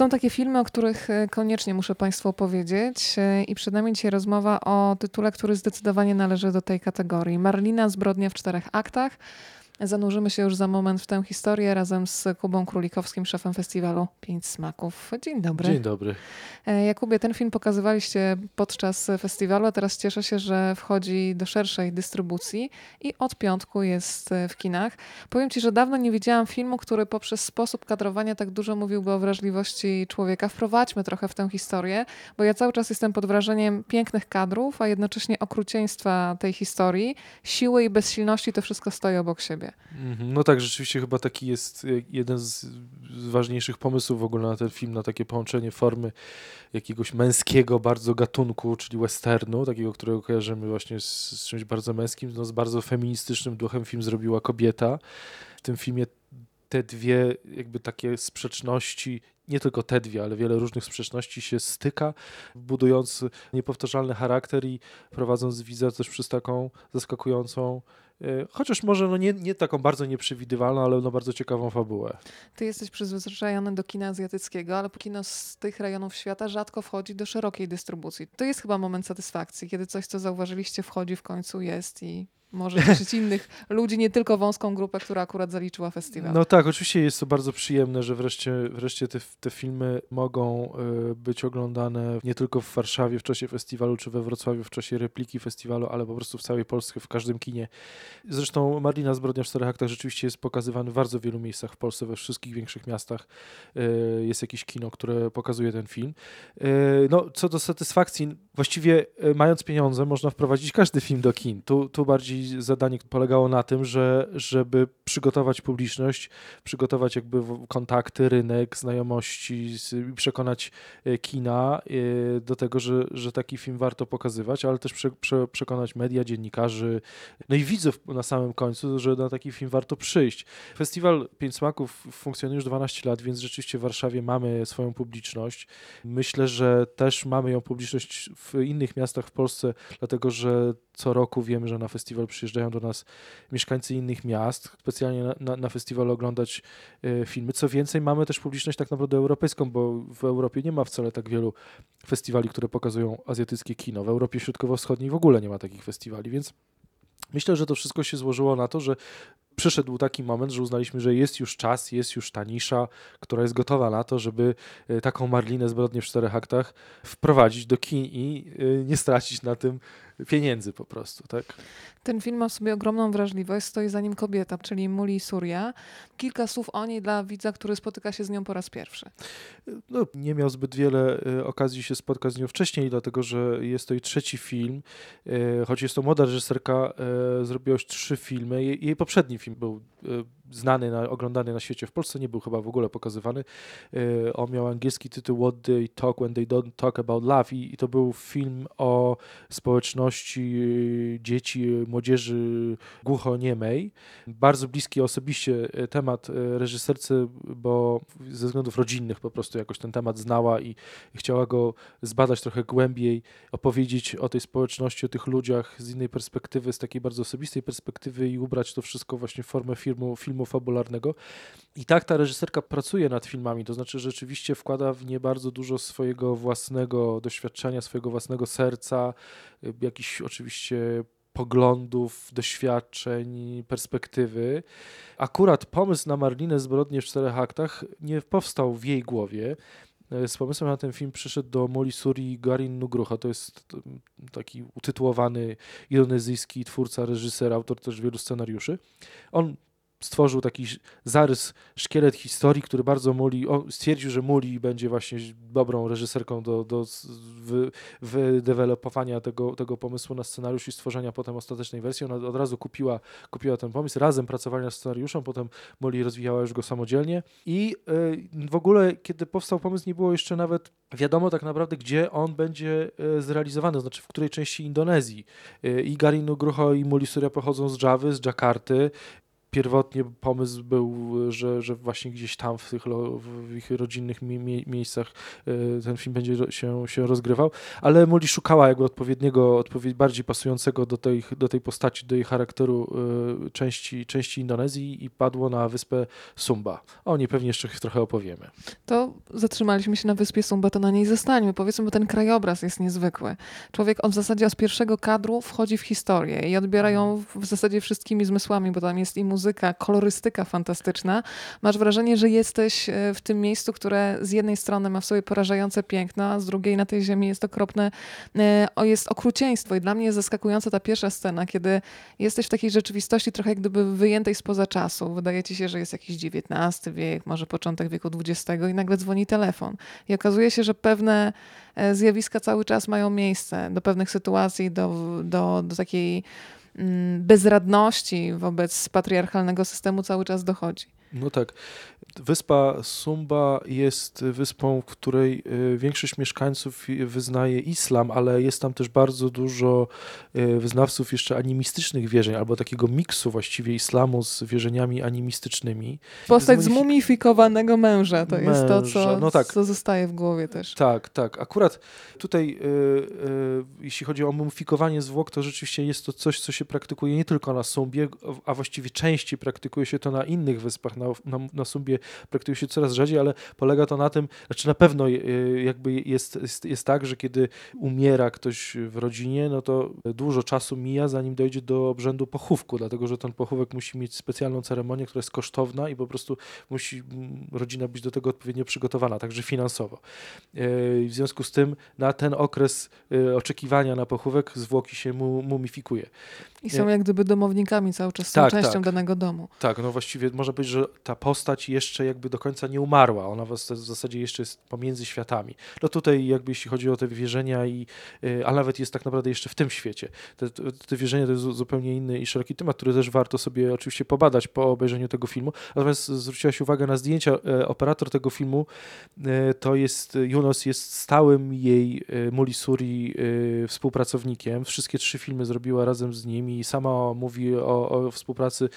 Są takie filmy, o których e, koniecznie muszę Państwu opowiedzieć e, i przed nami dzisiaj rozmowa o tytule, który zdecydowanie należy do tej kategorii. Marlina Zbrodnia w czterech aktach. Zanurzymy się już za moment w tę historię razem z Kubą Królikowskim, szefem festiwalu Pięć Smaków. Dzień dobry. Dzień dobry. E, Jakubie, ten film pokazywaliście podczas festiwalu, a teraz cieszę się, że wchodzi do szerszej dystrybucji i od piątku jest e, w kinach. Powiem Ci, że dawno nie widziałam filmu, który poprzez sposób kadrowania tak dużo mówiłby o wrażliwości człowieka. Wprowadźmy trochę w tę historię, bo ja cały czas jestem pod wrażeniem pięknych kadrów, a jednocześnie okrucieństwa tej historii, siły i bezsilności, to wszystko stoi obok siebie. Mhm. No tak, rzeczywiście chyba taki jest e, jeden z ważniejszych pomysłów w ogóle na ten film, na takie połączenie formy jakiegoś męskiego bardzo gatunku, czyli westernu, takiego, którego kojarzymy właśnie z, z czymś bardzo męskim, no z bardzo feministycznym duchem film zrobiła kobieta. W tym filmie te dwie jakby takie sprzeczności, nie tylko te dwie, ale wiele różnych sprzeczności się styka, budując niepowtarzalny charakter i prowadząc widza też przez taką zaskakującą E, chociaż może no nie, nie taką bardzo nieprzewidywalną, ale no bardzo ciekawą fabułę. Ty jesteś przyzwyczajony do kina azjatyckiego, ale kino z tych rejonów świata rzadko wchodzi do szerokiej dystrybucji. To jest chyba moment satysfakcji, kiedy coś, co zauważyliście, wchodzi w końcu, jest i może cieszyć innych ludzi, nie tylko wąską grupę, która akurat zaliczyła festiwal. No tak, oczywiście jest to bardzo przyjemne, że wreszcie, wreszcie te, te filmy mogą y, być oglądane nie tylko w Warszawie w czasie festiwalu, czy we Wrocławiu w czasie repliki festiwalu, ale po prostu w całej Polsce, w każdym kinie. Zresztą Marlina Zbrodnia w czterech aktach rzeczywiście jest pokazywany w bardzo wielu miejscach w Polsce, we wszystkich większych miastach y, jest jakieś kino, które pokazuje ten film. Y, no, co do satysfakcji, właściwie mając pieniądze, można wprowadzić każdy film do kin. Tu, tu bardziej zadanie polegało na tym, że żeby przygotować publiczność, przygotować jakby kontakty, rynek, znajomości przekonać e, kina e, do tego, że, że taki film warto pokazywać, ale też prze, prze, przekonać media, dziennikarzy, no i widzów na samym końcu, że na taki film warto przyjść. Festiwal Pięć Smaków funkcjonuje już 12 lat, więc rzeczywiście w Warszawie mamy swoją publiczność. Myślę, że też mamy ją publiczność w innych miastach w Polsce, dlatego że co roku wiemy, że na festiwal przyjeżdżają do nas mieszkańcy innych miast, specjalnie na, na, na oglądać y, filmy. Co więcej, mamy też publiczność tak naprawdę europejską, bo w Europie nie ma wcale tak wielu festiwali, które pokazują azjatyckie kino. W Europie Środkowo-Wschodniej w ogóle nie ma takich festiwali, więc Myślę, że to wszystko się złożyło na to, że przyszedł taki moment, że uznaliśmy, że jest już czas, jest już ta nisza, która jest gotowa na to, żeby e, taką Marlinę zbrodnię w czterech aktach wprowadzić do kin i e, nie stracić na tym pieniędzy po prostu, tak? Ten film ma w sobie ogromną wrażliwość, stoi za nim kobieta, czyli Muli Surya. Kilka słów o niej dla widza, który spotyka się z nią po raz pierwszy. No, nie miał zbyt wiele e, okazji się spotkać z nią wcześniej, dlatego że jest to jej trzeci film. Choć jest to młoda reżyserka, zrobiła już trzy filmy. Jej poprzedni film był y, znany, na, oglądany na świecie. W Polsce nie był chyba w ogóle pokazywany. Y, on miał angielski tytuł What They Talk When They Don't Talk About Love i, i to był film o społeczności y, dzieci, młodzieży głuchoniemej. Bardzo bliski osobiście temat reżyserce, bo ze względów rodzinnych po prostu jakoś ten temat znała i chciała go zbadać trochę głębiej, opowiedzieć o tej społeczności, o tych ludziach z innej perspektywy, z takiej bardzo osobistej perspektywy i ubrać to wszystko właśnie w formę filmu, filmu fabularnego. I tak ta reżyserka pracuje nad filmami, to znaczy rzeczywiście wkłada w nie bardzo dużo swojego własnego doświadczenia, swojego własnego serca, y, jakiś oczywiście poglądów, doświadczeń, perspektywy. Akurat pomysł na Marlinę Zbrodnię w czterech aktach nie powstał w jej głowie. Y, z pomysłem na ten film przyszedł do Moli Suri Garin Nugrucha. To jest taki utytułowany indonezyjski twórca, reżyser, autor też wielu scenariuszy. On stworzył taki zarys, szkielet historii, który bardzo Muli, on stwierdził, że Muli będzie właśnie dobrą reżyserką do, do wydevelopowania tego, tego pomysłu na scenariusz i stworzenia potem ostatecznej wersji. Ona od razu kupiła, kupiła ten pomysł, razem pracowali nad scenariuszem, potem Moli rozwijała już go samodzielnie i y, w ogóle, kiedy powstał pomysł, nie było jeszcze nawet wiadomo tak naprawdę, gdzie on będzie y, zrealizowany, znaczy w której części Indonezji. Y, I Garinu Grucho i Muli Surya pochodzą z Jawy, z Jakarty, pierwotnie pomysł był, że, że właśnie gdzieś tam w tych w ich rodzinnych mie miejscach y, ten film będzie się, się rozgrywał, ale Muli szukała jakby odpowiedniego, odpowiednio bardziej pasującego do tej, do tej postaci, do jej charakteru y, części, części Indonezji i padło na wyspę Sumba. O niej pewnie jeszcze trochę opowiemy. To zatrzymaliśmy się na wyspie Sumba, to na niej zostańmy. Powiedzmy, bo ten krajobraz jest niezwykły. Człowiek on w zasadzie z pierwszego kadru wchodzi w historię i odbiera ją mhm. w zasadzie wszystkimi zmysłami, bo tam jest i muzyka, kolorystyka fantastyczna. Masz wrażenie, że jesteś e, w tym miejscu, które z jednej strony ma w sobie porażające piękno, a z drugiej na tej ziemi jest okropne, e, jest okrucieństwo. I dla mnie jest zaskakująca ta pierwsza scena, kiedy jesteś w takiej rzeczywistości trochę jak gdyby wyjętej spoza czasu. Wydaje ci się, że jest jakiś XIX wiek, może początek wieku XX i nagle dzwoni telefon. I okazuje się, że pewne e, zjawiska cały czas mają miejsce do pewnych sytuacji, do, do, do takiej bezradności wobec patriarchalnego systemu cały czas dochodzi. No tak. Wyspa Sumba jest wyspą, w której y, większość mieszkańców wyznaje islam, ale jest tam też bardzo dużo y, wyznawców jeszcze animistycznych wierzeń, albo takiego miksu właściwie islamu z wierzeniami animistycznymi. Postać zmumifikowanego męża to męża, jest to, co, no tak. co zostaje w głowie też. Tak, tak. Akurat tutaj, yy, jeśli chodzi o mumifikowanie zwłok, to rzeczywiście jest to coś, co się praktykuje nie tylko na Sumbie, a właściwie częściej praktykuje się to na innych wyspach na, na, na Sumbie praktykuje się coraz rzadziej, ale polega to na tym, znaczy na pewno e, jakby jest, jest, jest tak, że kiedy umiera ktoś w rodzinie, no to dużo czasu mija, zanim dojdzie do obrzędu pochówku, dlatego że ten pochówek musi mieć specjalną ceremonię, która jest kosztowna i po prostu musi rodzina być do tego odpowiednio przygotowana, także finansowo. E, w związku z tym na ten okres e, oczekiwania na pochówek zwłoki się mumifikuje. I są jak gdyby domownikami cały czas, są tak, częścią tak. danego domu. Tak, no właściwie można powiedzieć, że ta postać jeszcze jakby do końca nie umarła. Ona w zasadzie jeszcze jest pomiędzy światami. No tutaj jakby jeśli chodzi o te wierzenia i, y, a nawet jest tak naprawdę jeszcze w tym świecie. Te, te wierzenia to jest zupełnie inny i szeroki temat, który też warto sobie oczywiście pobadać po obejrzeniu tego filmu. Natomiast zwróciłaś uwagę na zdjęcia. E, operator tego filmu e, to jest, Junos jest stałym jej e, Mulisuri współpracownikiem. Wszystkie trzy filmy zrobiła razem z nim i sama mówi o, o współpracy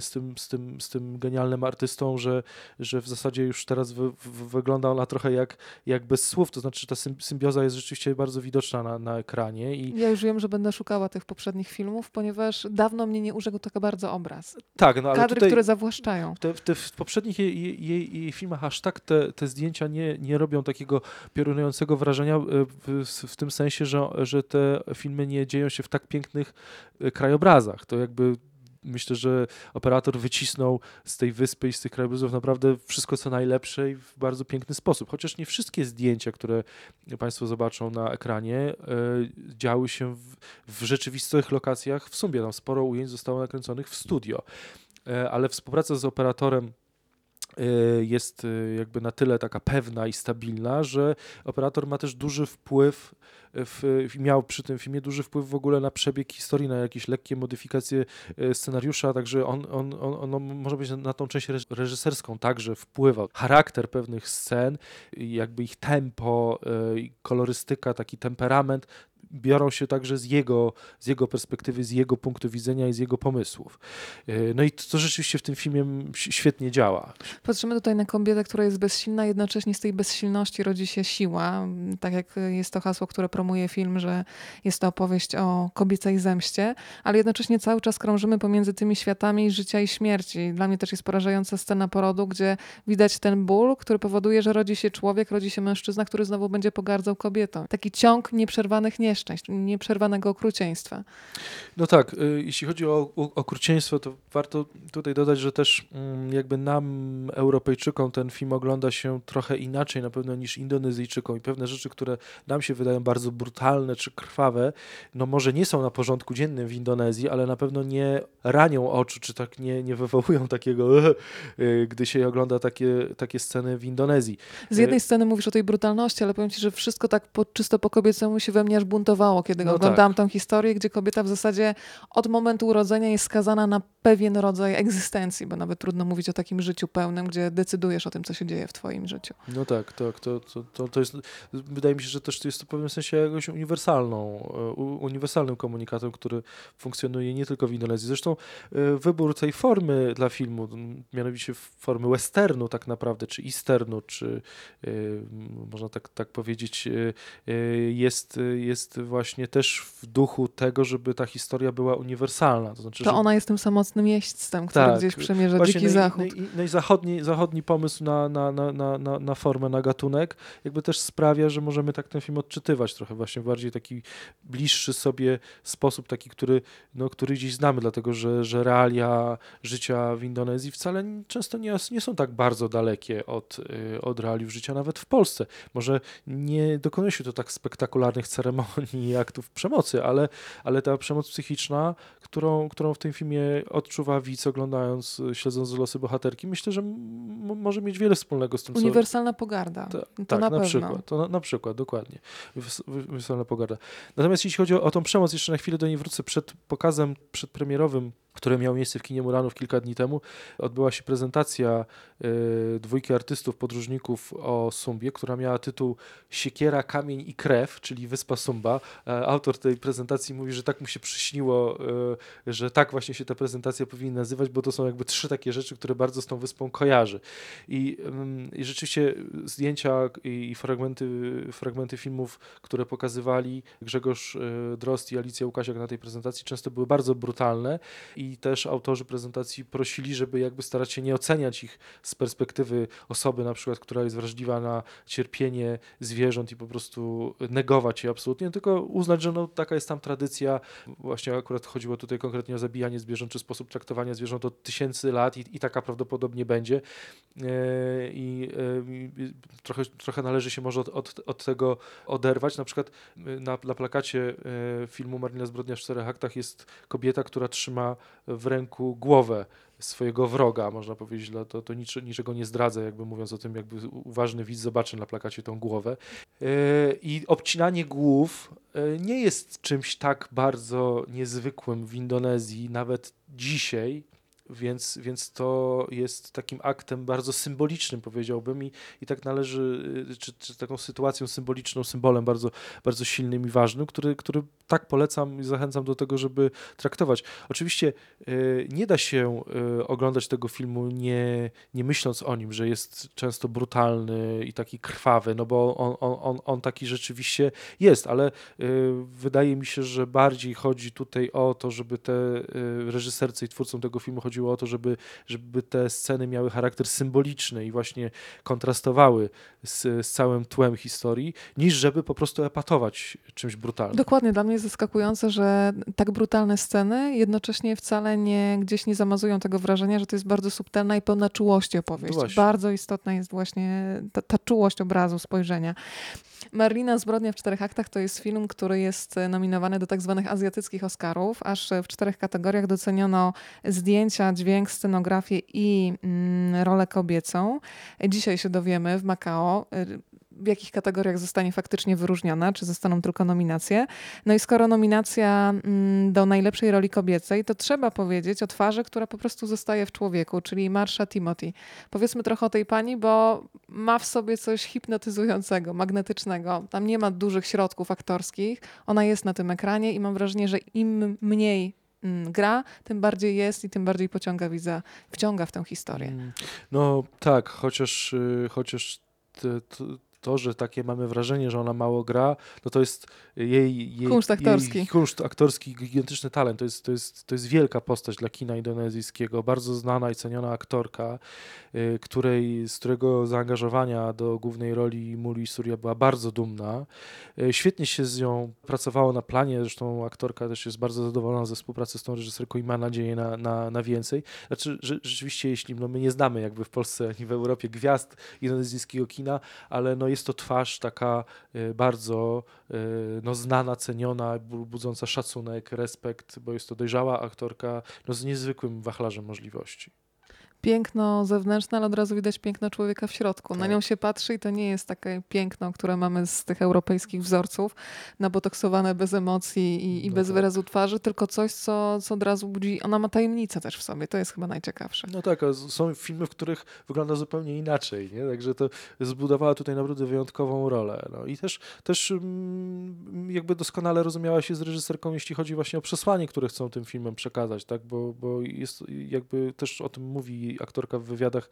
z tym, z, tym, z tym genialnym artystą, że, że w zasadzie już teraz wy, wygląda ona trochę jak, jak bez słów, to znaczy ta symbioza jest rzeczywiście bardzo widoczna na, na ekranie. I... Ja już wiem, że będę szukała tych poprzednich filmów, ponieważ dawno mnie nie urzekł tak bardzo obraz. Tak, no ale Kadry, które zawłaszczają. Te, te w poprzednich jej, jej, jej, filmach aż tak te, te zdjęcia nie, nie robią takiego piorunującego wrażenia e, w, w, tym sensie, że, że te filmy nie dzieją się w tak pięknych e, krajobrazach. To jakby myślę, że operator wycisnął z tej wyspy i z tych krajobrazów naprawdę wszystko co najlepsze i w bardzo piękny sposób. Chociaż nie wszystkie zdjęcia, które Państwo zobaczą na ekranie, y, działy się w, w rzeczywistych lokacjach w Sumbie. Tam sporo ujęć zostało nakręconych w studio. Y, ale współpraca z operatorem jest y, jakby na tyle taka pewna i stabilna, że operator ma też duży wpływ, w, miał przy tym filmie duży wpływ w ogóle na przebieg historii, na jakieś lekkie modyfikacje y, scenariusza, także on, on, on, on może być na tą część reżyserską także wpływał. Charakter pewnych scen, jakby ich tempo, kolorystyka, taki temperament biorą się także z jego, z jego perspektywy, z jego punktu widzenia i z jego pomysłów. E, no i to, to rzeczywiście w tym filmie świetnie działa. Patrzymy tutaj na kobietę, która jest bezsilna, jednocześnie z tej bezsilności rodzi się siła. Tak jak jest to hasło, które promuje film, że jest to opowieść o kobiecej zemście, ale jednocześnie cały czas krążymy pomiędzy tymi światami życia i śmierci. Dla mnie też jest porażająca scena porodu, gdzie widać ten ból, który powoduje, że rodzi się człowiek, rodzi się mężczyzna, który znowu będzie pogardzał kobietą. Taki ciąg nieprzerwanych nieszczęść nieszczęść, nieprzerwanego okrucieństwa. No tak, y, jeśli chodzi o, okrucieństwo, to warto tutaj dodać, że też mm, jakby nam, Europejczykom, ten film ogląda się trochę inaczej na pewno niż Indonezyjczykom i pewne rzeczy, które nam się wydają bardzo brutalne czy krwawe, no może nie są na porządku dziennym w Indonezji, ale na pewno nie ranią oczu, czy tak nie, nie wywołują takiego, y, gdy się ogląda takie, takie sceny w Indonezji. Z jednej sceny mówisz o tej brutalności, ale powiem ci, że wszystko tak po, czysto po kobiecemu się we mnie aż zbuntowało, kiedy No oglądałam tę historię, gdzie kobieta w zasadzie od momentu urodzenia jest skazana na pewien rodzaj egzystencji, bo nawet trudno mówić o takim życiu pełnym, gdzie decydujesz o tym, co się dzieje w twoim życiu. No tak, tak. To, to, to, to jest, wydaje mi się, że też to jest w pewnym sensie jakąś uniwersalną, e, uniwersalnym komunikatem, który funkcjonuje nie tylko w Indonezji. Zresztą e, wybór tej formy dla filmu, mianowicie formy westernu tak naprawdę, czy easternu, czy e, można tak, tak powiedzieć, e, jest, jest właśnie też w duchu tego, żeby ta historia była uniwersalna. To znaczy, To że ona jest tym samotnym jeźdźcem, który Tak. gdzieś przemierza Właśnie, dziki no i- zachód. No i, no i zachodni, zachodni pomysł na, na, na, na, na, na formę, na gatunek, jakby też sprawia, że możemy tak ten film odczytywać trochę właśnie w bardziej taki bliższy sobie sposób, taki, który, no, który gdzieś znamy, dlatego że, że realia życia w Indonezji wcale często nie, nie są tak bardzo dalekie od, y, od realiów życia nawet w Polsce. Może nie dokonuje się to tak spektakularnych ceremonii i aktów przemocy, ale, ale ta przemoc psychiczna, którą, którą w tym filmie odczuwa widz oglądając, y, śledząc losy bohaterki, myślę, że może mieć wiele wspólnego z tym, co... Uniwersalna pogarda. Ta- to tak, na, na, przykład. To na, na przykład, dokładnie. Uniwersalna pogarda. Natomiast jeśli chodzi o, o tą przemoc, jeszcze na chwilę do niej wrócę. Przed pokazem przedpremierowym, który miał miejsce w kinie Muranów kilka dni temu, odbyła się prezentacja y, dwójki artystów, podróżników o Sumbie, która miała tytuł Siekiera, Kamień i Krew, czyli Wyspa Sumba. E, Autor tej prezentacji mówi, że tak mu się przyśniło, y, że tak właśnie się ta prezentacja powinna nazywać, bo to są jakby trzy takie rzeczy, które bardzo z tą wyspą kojarzy. I, i rzeczywiście zdjęcia i, i fragmenty, fragmenty filmów, które pokazywali Grzegorz y, Drost i Alicja Łukasiak na tej prezentacji, często były bardzo brutalne i też autorzy prezentacji prosili, żeby jakby starać się nie oceniać ich z perspektywy osoby na przykład, która jest wrażliwa na cierpienie zwierząt i po prostu negować je absolutnie, tylko uznać, że no, taka jest tam tradycja. Właśnie akurat chodziło tutaj konkretnie o zabijanie zwierząt, czy sposób traktowania zwierząt od tysięcy lat i, i taka prawdopodobnie będzie. E, I e, i trochę, trochę należy się może od, od, od tego oderwać. Na przykład y, na, na plakacie e, filmu Marlina Zbrodnia w czterech aktach jest kobieta, która trzyma w ręku głowę swojego wroga, można powiedzieć, to, to niczego nie zdradza, jakby mówiąc o tym, jakby uważny widz zobaczy na plakacie tą głowę. E, I obcinanie głów e, nie jest czymś tak bardzo niezwykłym w Indonezji, nawet dzisiaj, więc, więc to jest takim aktem bardzo symbolicznym, powiedziałbym, i, i tak należy, y, czy, czy taką sytuacją symboliczną, symbolem bardzo, bardzo silnym i ważnym, który, który tak polecam i zachęcam do tego, żeby traktować. Oczywiście y, nie da się y, oglądać tego filmu nie, nie myśląc o nim, że jest często brutalny i taki krwawy, no bo on, on, on, on taki rzeczywiście jest, ale wydaje mi się, że bardziej chodzi tutaj o to, żeby te reżyserce i twórcom tego filmu chodziło o to, żeby, żeby te sceny miały charakter symboliczny i właśnie kontrastowały z, z całym tłem historii, niż żeby po prostu epatować czymś brutalnym. Dokładnie, dla mnie jest zaskakujące, że tak brutalne sceny jednocześnie wcale nie gdzieś nie zamazują tego wrażenia, że to jest bardzo subtelna i pełna czułości opowieść. No właśnie. bardzo istotna jest właśnie ta, ta czułość obrazu, spojrzenia. Marlina Zbrodnia w czterech aktach to jest film, który jest nominowany do tak zwanych azjatyckich Oscarów. Aż w czterech kategoriach doceniono zdjęcia, dźwięk, scenografię i mm, rolę kobiecą. Dzisiaj się dowiemy w Macao, y, w jakich kategoriach zostanie faktycznie wyróżniona, czy zostaną tylko nominacje. No i skoro nominacja mm, do najlepszej roli kobiecej, to trzeba powiedzieć o twarzy, która po prostu zostaje w człowieku, czyli Marsha Timothy. Powiedzmy trochę o tej pani, bo ma w sobie coś hipnotyzującego, magnetycznego. Tam nie ma dużych środków aktorskich. Ona jest na tym ekranie i mam wrażenie, że im mniej gra, tym bardziej jest i tym bardziej pociąga widza, wciąga w tę historię. Mm, No tak, chociaż, y, chociaż te, to, to, że takie mamy wrażenie, że ona mało gra, no to jest jej, jej, Kunszt aktorski. jej kunszt aktorski, gigantyczny talent. To jest, to, jest, to jest wielka postać dla kina indonezyjskiego, bardzo znana i ceniona aktorka, y, której, z którego zaangażowania do głównej roli Muli Surya była bardzo dumna. Y, Świetnie się z nią pracowało na planie, zresztą aktorka też jest bardzo zadowolona ze współpracy z tą reżyserką i ma nadzieję na, na, na więcej. Znaczy, że, rzeczywiście, jeśli no, my nie znamy jakby w Polsce ani w Europie gwiazd indonezyjskiego kina, ale no, jest to twarz taka y, bardzo y, no, znana, ceniona, bu- budząca szacunek, respekt, bo jest to dojrzała aktorka no, z niezwykłym wachlarzem możliwości. Piękno zewnętrzne, ale od razu widać piękno człowieka w środku. Na Tak. nią się patrzy i to nie jest takie piękno, które mamy z tych europejskich wzorców, nabotoksowane bez emocji i, i No bez tak. wyrazu twarzy, tylko coś, co, co od razu budzi. Ona ma tajemnicę też w sobie. To jest chyba najciekawsze. No tak, są filmy, w których wygląda zupełnie inaczej, nie? Także to zbudowała tutaj naprawdę wyjątkową rolę. No i też, też mm, jakby doskonale rozumiała się z reżyserką, jeśli chodzi właśnie o przesłanie, które chcą tym filmem przekazać, tak? Bo, bo jest jakby też o tym mówi aktorka w wywiadach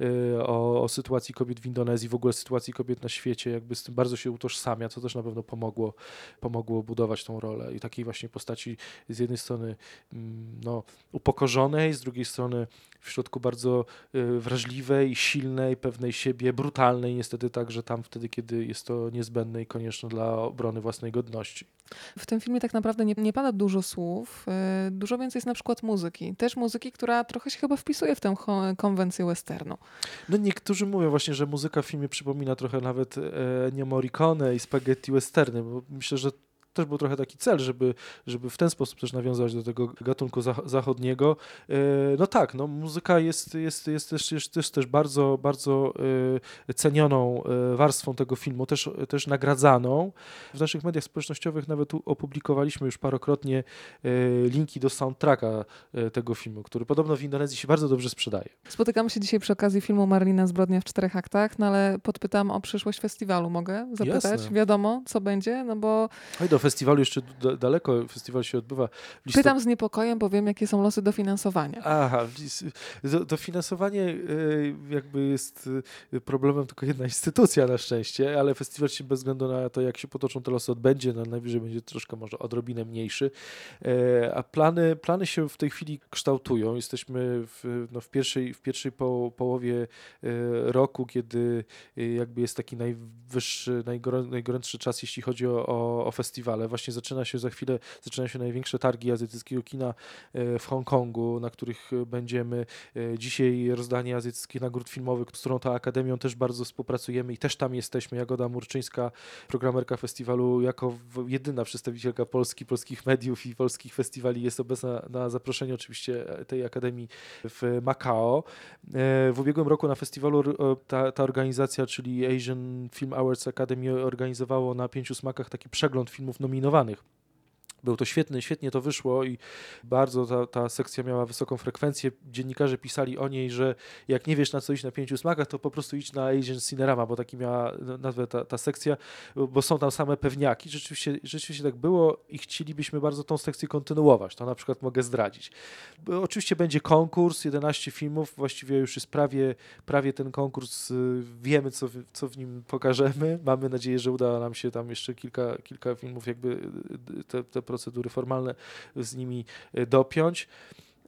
y, o, o sytuacji kobiet w Indonezji, w ogóle sytuacji kobiet na świecie, jakby z tym bardzo się utożsamia, co też na pewno pomogło, pomogło budować tą rolę i takiej właśnie postaci z jednej strony mm, no, upokorzonej, z drugiej strony w środku bardzo y, wrażliwej, silnej, pewnej siebie, brutalnej niestety także tam wtedy, kiedy jest to niezbędne i konieczne dla obrony własnej godności. W tym filmie tak naprawdę nie, nie pada dużo słów. y, Dużo więcej jest na przykład muzyki. Też muzyki, która trochę się chyba wpisuje w tę konwencję westernu. No niektórzy mówią właśnie, że muzyka w filmie przypomina trochę nawet e, Ennio Morricone i spaghetti westerny, bo myślę, że też był trochę taki cel, żeby, żeby w ten sposób też nawiązać do tego gatunku zach- zachodniego. E, No tak, no muzyka jest, jest, jest, też, jest też, też bardzo, bardzo e, cenioną e, warstwą tego filmu, też, też nagradzaną. W naszych mediach społecznościowych nawet opublikowaliśmy już parokrotnie linki do soundtracka tego filmu, który podobno w Indonezji się bardzo dobrze sprzedaje. Spotykamy się dzisiaj przy okazji filmu Marlina Zbrodnia w czterech aktach, no ale podpytam o przyszłość festiwalu. Mogę zapytać? Jasne. Wiadomo, co będzie? No bo Oj, do festiwalu jeszcze daleko, festiwal się odbywa w listopadzie. pytam z niepokojem, bo wiem, jakie są losy dofinansowania. Aha, dofinansowanie y, jakby jest y, problemem tylko jedna instytucja na szczęście, ale festiwal się bez względu na to, jak się potoczą te losy odbędzie, no najwyżej będzie troszkę może odrobinę mniejszy, E, a plany, plany się w tej chwili kształtują. Jesteśmy w, no, w pierwszej, w pierwszej po, połowie e, roku, kiedy e, jakby jest taki najwyższy, najgorę, najgorętszy czas, jeśli chodzi o, o, o festiwale. Właśnie zaczyna się za chwilę, zaczynają się największe targi azjatyckiego kina e, w Hongkongu, na których e, będziemy. E, Dzisiaj rozdanie azjatyckich nagród filmowych, z którą to Akademią też bardzo współpracujemy i też tam jesteśmy. Jagoda Murczyńska, programerka festiwalu, jako jedyna przedstawicielka Polski, polskich mediów i polskich festiwali jest obecna na zaproszeniu oczywiście tej Akademii w Macao. W ubiegłym roku na festiwalu ta, ta organizacja, czyli Asian Film Awards Academy organizowało na pięciu smakach taki przegląd filmów nominowanych. Był to świetny, świetnie to wyszło i bardzo ta, ta sekcja miała wysoką frekwencję. Dziennikarze pisali o niej, że jak nie wiesz na co iść na pięciu smakach, to po prostu idź na Asian Cinerama, bo taki miała nazwę ta, ta sekcja, bo są tam same pewniaki. Rzeczywiście, rzeczywiście tak było i chcielibyśmy bardzo tą sekcję kontynuować. To na przykład mogę zdradzić. Bo Oczywiście będzie konkurs, 11 filmów, właściwie już jest prawie, prawie ten konkurs, y, wiemy co, co w nim pokażemy. Mamy nadzieję, że uda nam się tam jeszcze kilka, kilka filmów, jakby y, te, te procedury formalne z nimi y, dopiąć.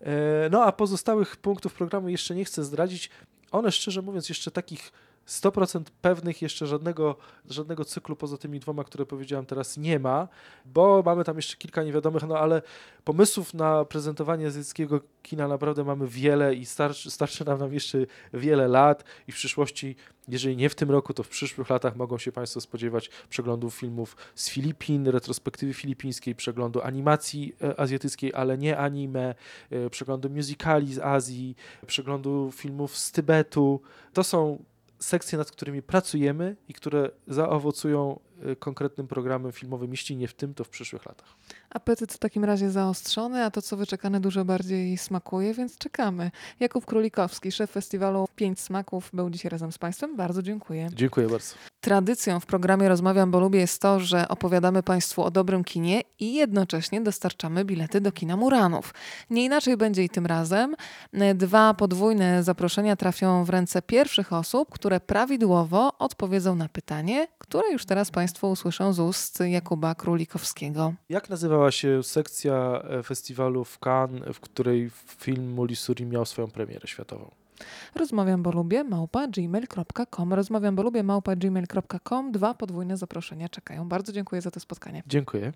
E, No a pozostałych punktów programu jeszcze nie chcę zdradzić. One szczerze mówiąc jeszcze takich 100% pewnych jeszcze żadnego, żadnego cyklu poza tymi dwoma, które powiedziałem teraz nie ma, bo mamy tam jeszcze kilka niewiadomych, no ale pomysłów na prezentowanie azjatyckiego kina naprawdę mamy wiele i starczy, starczy nam, nam jeszcze wiele lat i w przyszłości, jeżeli nie w tym roku, to w przyszłych latach mogą się Państwo spodziewać przeglądów filmów z Filipin, retrospektywy filipińskiej, przeglądu animacji e, azjatyckiej, ale nie anime, e, przeglądu musicali z Azji, przeglądu filmów z Tybetu. To są sekcje, nad którymi pracujemy i które zaowocują konkretnym programem filmowym, jeśli nie w tym, to w przyszłych latach. Apetyt w takim razie zaostrzony, a to co wyczekane dużo bardziej smakuje, więc czekamy. Jakub Królikowski, szef festiwalu Pięć Smaków, był dzisiaj razem z Państwem. Bardzo dziękuję. Dziękuję bardzo. Tradycją w programie Rozmawiam, bo lubię jest to, że opowiadamy Państwu o dobrym kinie i jednocześnie dostarczamy bilety do kina Muranów. Nie inaczej będzie i tym razem. Dwa podwójne zaproszenia trafią w ręce pierwszych osób, które prawidłowo odpowiedzą na pytanie, które już teraz Państwo usłyszą z ust Jakuba Królikowskiego. Jak nazywała się sekcja e, festiwalu w Cannes, w której film Muli Suri miał swoją premierę światową? Rozmawiam, bo lubię, małpa gmail.com. Rozmawiam, bo lubię, małpa gmail.com. Dwa podwójne zaproszenia czekają. Bardzo dziękuję za to spotkanie. Dziękuję.